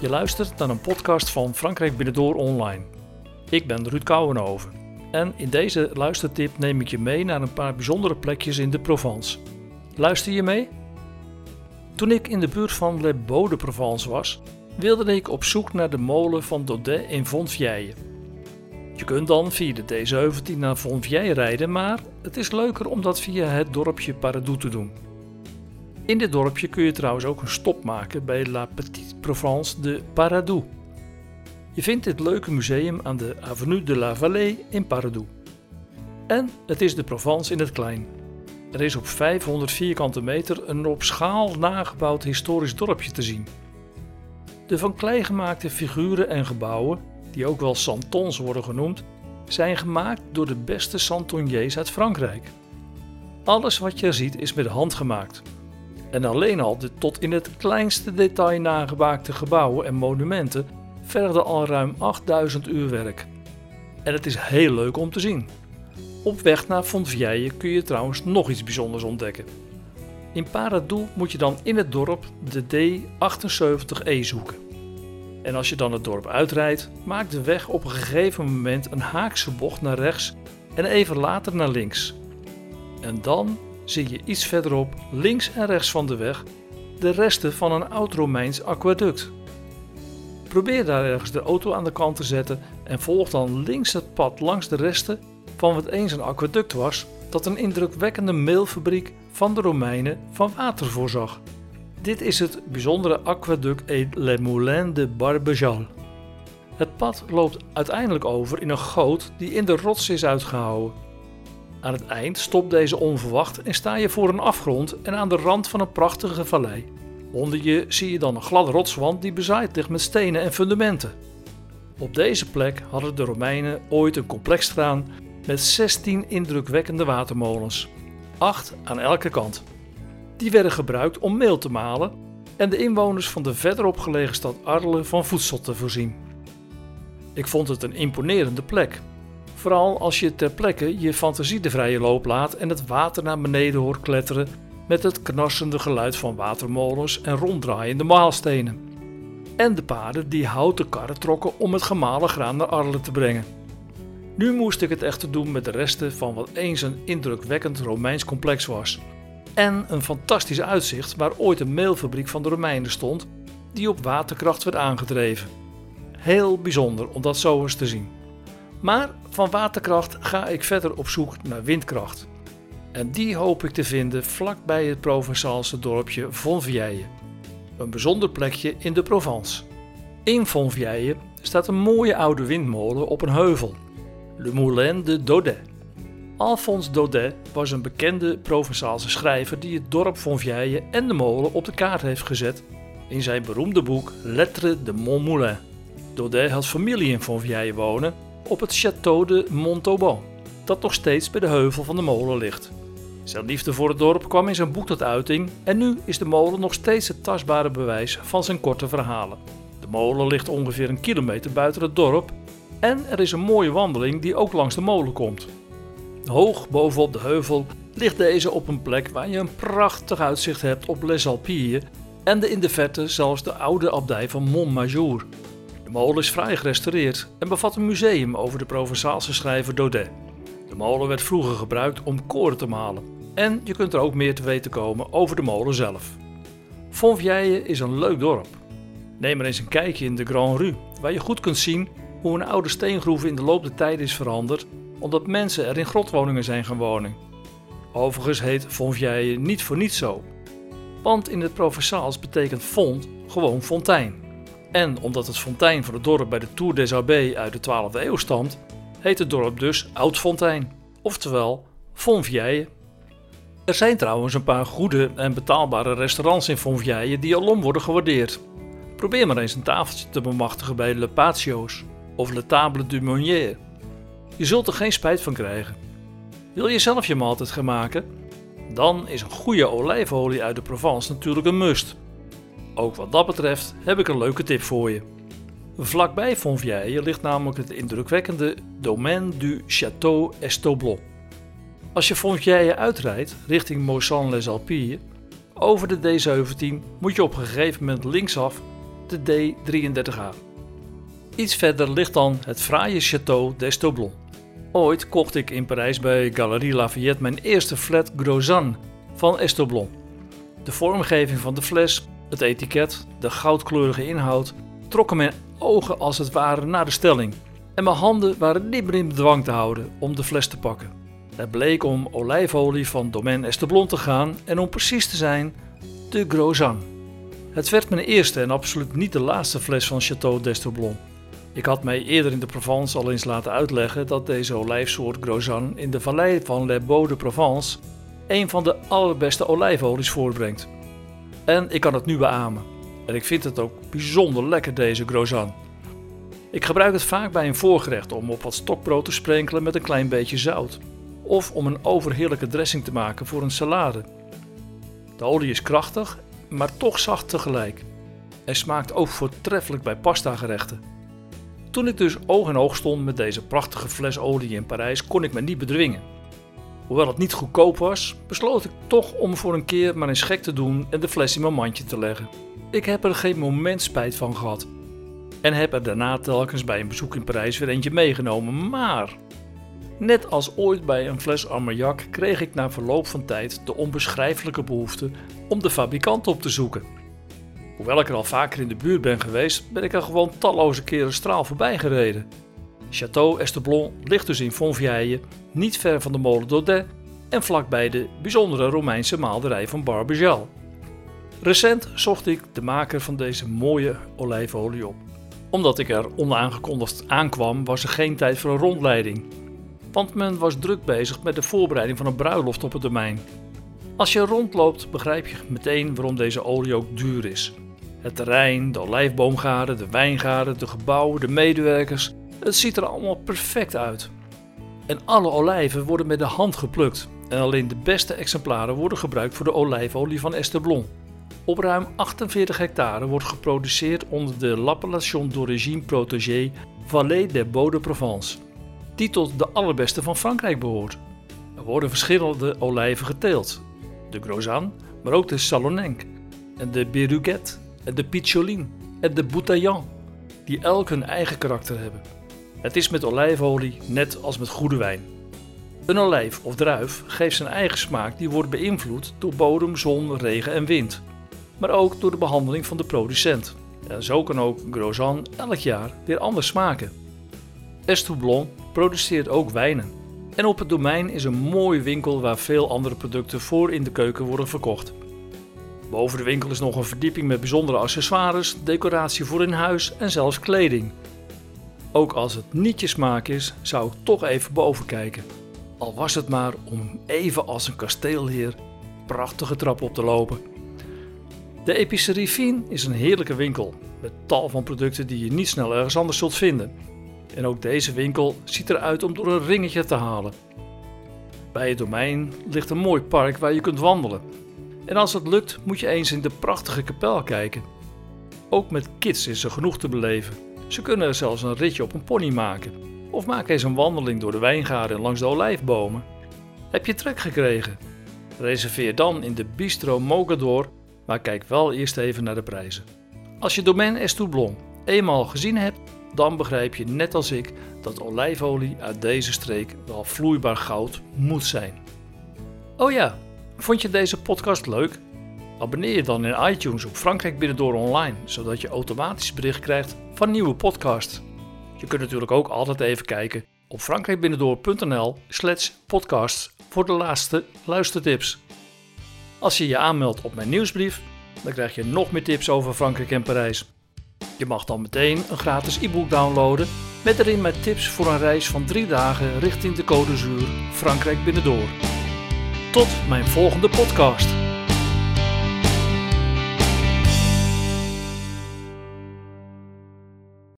Je luistert naar een podcast van Frankrijk Binnendoor Online. Ik ben Ruud Kouwenhoven en in deze luistertip neem ik je mee naar een paar bijzondere plekjes in de Provence. Luister je mee? Toen ik in de buurt van Les Baux de Provence was, wilde ik op zoek naar de molen van Daudet in Fontvieille. Je kunt dan via de D17 naar Fontvieille rijden, maar het is leuker om dat via het dorpje Paradou te doen. In dit dorpje kun je trouwens ook een stop maken bij La Petite Provence de Paradou. Je vindt dit leuke museum aan de Avenue de la Vallée in Paradou. En het is de Provence in het klein. Er is op 500 vierkante meter een op schaal nagebouwd historisch dorpje te zien. De van klei gemaakte figuren en gebouwen, die ook wel santons worden genoemd, zijn gemaakt door de beste santonniers uit Frankrijk. Alles wat je ziet is met de hand gemaakt. En alleen al de tot in het kleinste detail nagemaakte gebouwen en monumenten vergden al ruim 8000 uur werk. En het is heel leuk om te zien. Op weg naar Fontvieille kun je trouwens nog iets bijzonders ontdekken. In Paradou moet je dan in het dorp de D78E zoeken. En als je dan het dorp uitrijdt, maakt de weg op een gegeven moment een haakse bocht naar rechts en even later naar links. En dan zie je iets verderop, links en rechts van de weg, de resten van een oud-Romeins aquaduct. Probeer daar ergens de auto aan de kant te zetten en volg dan links het pad langs de resten van wat eens een aquaduct was, dat een indrukwekkende meelfabriek van de Romeinen van water voorzag. Dit is het bijzondere aquaduct et les Moulins de Barbejal. Het pad loopt uiteindelijk over in een goot die in de rots is uitgehouwen. Aan het eind stopt deze onverwacht en sta je voor een afgrond en aan de rand van een prachtige vallei. Onder je zie je dan een gladde rotswand die bezaaid ligt met stenen en fundamenten. Op deze plek hadden de Romeinen ooit een complex staan met 16 indrukwekkende watermolens, 8 aan elke kant. Die werden gebruikt om meel te malen en de inwoners van de verderop gelegen stad Arles van voedsel te voorzien. Ik vond het een imponerende plek, vooral als je ter plekke je fantasie de vrije loop laat en het water naar beneden hoort kletteren met het knarsende geluid van watermolens en ronddraaiende maalstenen. En de paarden die houten karren trokken om het gemalen graan naar Arles te brengen. Nu moest ik het echter doen met de resten van wat eens een indrukwekkend Romeins complex was. En een fantastisch uitzicht waar ooit een meelfabriek van de Romeinen stond, die op waterkracht werd aangedreven. Heel bijzonder om dat zo eens te zien. Maar van waterkracht ga ik verder op zoek naar windkracht. En die hoop ik te vinden vlakbij het Provençaalse dorpje Fontvieille. Een bijzonder plekje in de Provence. In Fontvieille staat een mooie oude windmolen op een heuvel. Le Moulin de Daudet. Alphonse Daudet was een bekende Provençaalse schrijver die het dorp Fontvieille en de molen op de kaart heeft gezet in zijn beroemde boek Lettres de Montmoulin. Daudet had familie in Fontvieille wonen op het Château de Montauban, dat nog steeds bij de heuvel van de molen ligt. Zijn liefde voor het dorp kwam in zijn boek tot uiting en nu is de molen nog steeds het tastbare bewijs van zijn korte verhalen. De molen ligt ongeveer een kilometer buiten het dorp en er is een mooie wandeling die ook langs de molen komt. Hoog bovenop de heuvel ligt deze op een plek waar je een prachtig uitzicht hebt op Les Alpilles en de in de verte zelfs de oude abdij van Montmajour. De molen is vrij gerestaureerd en bevat een museum over de Provençaalse schrijver Daudet. De molen werd vroeger gebruikt om koren te malen en je kunt er ook meer te weten komen over de molen zelf. Fontvieille is een leuk dorp. Neem er eens een kijkje in de Grand Rue, waar je goed kunt zien hoe een oude steengroef in de loop der tijd is veranderd omdat mensen er in grotwoningen zijn gaan wonen. Overigens heet Fontvieille niet voor niets zo. Want in het Provençaals betekent font gewoon fontein. En omdat het fontein van het dorp bij de Tour des Abbés uit de 12e eeuw stamt, heet het dorp dus Oud-Fontein, oftewel Fontvieille. Er zijn trouwens een paar goede en betaalbare restaurants in Fontvieille die alom worden gewaardeerd. Probeer maar eens een tafeltje te bemachtigen bij Le Patio's of Le Table du Meunier. Je zult er geen spijt van krijgen. Wil je zelf je maaltijd gaan maken? Dan is een goede olijfolie uit de Provence natuurlijk een must. Ook wat dat betreft heb ik een leuke tip voor je. Vlakbij Fontvieille ligt namelijk het indrukwekkende Domaine du Château Estoblo. Als je Fontvieille uitrijdt richting Maussan-les Alpilles, over de D17 moet je op een gegeven moment linksaf de D33A. Iets verder ligt dan het fraaie Château d'Estoblon. Ooit kocht ik in Parijs bij Galerie Lafayette mijn eerste flat Grosjean van Estoblon. De vormgeving van de fles, het etiket, de goudkleurige inhoud trokken mijn ogen als het ware naar de stelling. En mijn handen waren niet meer in bedwang te houden om de fles te pakken. Het bleek om olijfolie van Domaine Esteblon te gaan en om precies te zijn, de Grosjean. Het werd mijn eerste en absoluut niet de laatste fles van Château d'Esteblon. Ik had mij eerder in de Provence al eens laten uitleggen dat deze olijfsoort Grosjean in de vallei van Les Baux de Provence een van de allerbeste olijfolies voorbrengt. En ik kan het nu beamen. En ik vind het ook bijzonder lekker deze Grosjean. Ik gebruik het vaak bij een voorgerecht om op wat stokbrood te sprenkelen met een klein beetje zout. Of om een overheerlijke dressing te maken voor een salade. De olie is krachtig, maar toch zacht tegelijk. En smaakt ook voortreffelijk bij pasta gerechten. Toen ik dus oog in oog stond met deze prachtige fles olie in Parijs, kon ik me niet bedwingen. Hoewel het niet goedkoop was, besloot ik toch om voor een keer maar eens gek te doen en de fles in mijn mandje te leggen. Ik heb er geen moment spijt van gehad. En heb er daarna telkens bij een bezoek in Parijs weer eentje meegenomen. Maar, net als ooit bij een fles Armagnac, kreeg ik na verloop van tijd de onbeschrijfelijke behoefte om de fabrikant op te zoeken. Hoewel ik er al vaker in de buurt ben geweest, ben ik er gewoon talloze keren straal voorbij gereden. Château Esteblon ligt dus in Fontvieille, niet ver van de molen Daudet en vlakbij de bijzondere Romeinse maalderij van Barbejal. Recent zocht ik de maker van deze mooie olijfolie op. Omdat ik er onaangekondigd aankwam, was er geen tijd voor een rondleiding. Want men was druk bezig met de voorbereiding van een bruiloft op het domein. Als je rondloopt, begrijp je meteen waarom deze olie ook duur is. Het terrein, de olijfboomgaarden, de wijngaarden, de gebouwen, de medewerkers, het ziet er allemaal perfect uit. En alle olijven worden met de hand geplukt en alleen de beste exemplaren worden gebruikt voor de olijfolie van Esteblon. Op ruim 48 hectare wordt geproduceerd onder de L'Appellation d'origine protégée Vallée des Baux de Provence, die tot de allerbeste van Frankrijk behoort. Er worden verschillende olijven geteeld, de Grosjean, maar ook de Salonenque en de Beruguet en de Picholine en de Boutaillan, die elk hun eigen karakter hebben. Het is met olijfolie net als met goede wijn. Een olijf of druif geeft zijn eigen smaak die wordt beïnvloed door bodem, zon, regen en wind maar ook door de behandeling van de producent. En zo kan ook Grosjean elk jaar weer anders smaken. Estoublon produceert ook wijnen. En op het domein is een mooie winkel waar veel andere producten voor in de keuken worden verkocht. Boven de winkel is nog een verdieping met bijzondere accessoires, decoratie voor in huis en zelfs kleding. Ook als het niet je smaak is, zou ik toch even boven kijken. Al was het maar om even als een kasteelheer prachtige trap op te lopen. De Epicerie Fien is een heerlijke winkel met tal van producten die je niet snel ergens anders zult vinden. En ook deze winkel ziet eruit om door een ringetje te halen. Bij het domein ligt een mooi park waar je kunt wandelen. En als het lukt moet je eens in de prachtige kapel kijken. Ook met kids is er genoeg te beleven. Ze kunnen er zelfs een ritje op een pony maken. Of maak eens een wandeling door de wijngaarden langs de olijfbomen. Heb je trek gekregen? Reserveer dan in de Bistro Mogador maar kijk wel eerst even naar de prijzen. Als je Domaine Estoublon eenmaal gezien hebt, dan begrijp je net als ik dat olijfolie uit deze streek wel vloeibaar goud moet zijn. Oh ja, vond je deze podcast leuk? Abonneer je dan in iTunes op Frankrijk Binnendoor Online, zodat je automatisch bericht krijgt van nieuwe podcasts. Je kunt natuurlijk ook altijd even kijken op frankrijkbinnendoor.nl slash podcasts voor de laatste luistertips. Als je je aanmeldt op mijn nieuwsbrief, dan krijg je nog meer tips over Frankrijk en Parijs. Je mag dan meteen een gratis e-book downloaden met erin mijn tips voor een reis van drie dagen richting de Côte d'Azur, Frankrijk binnendoor. Tot mijn volgende podcast.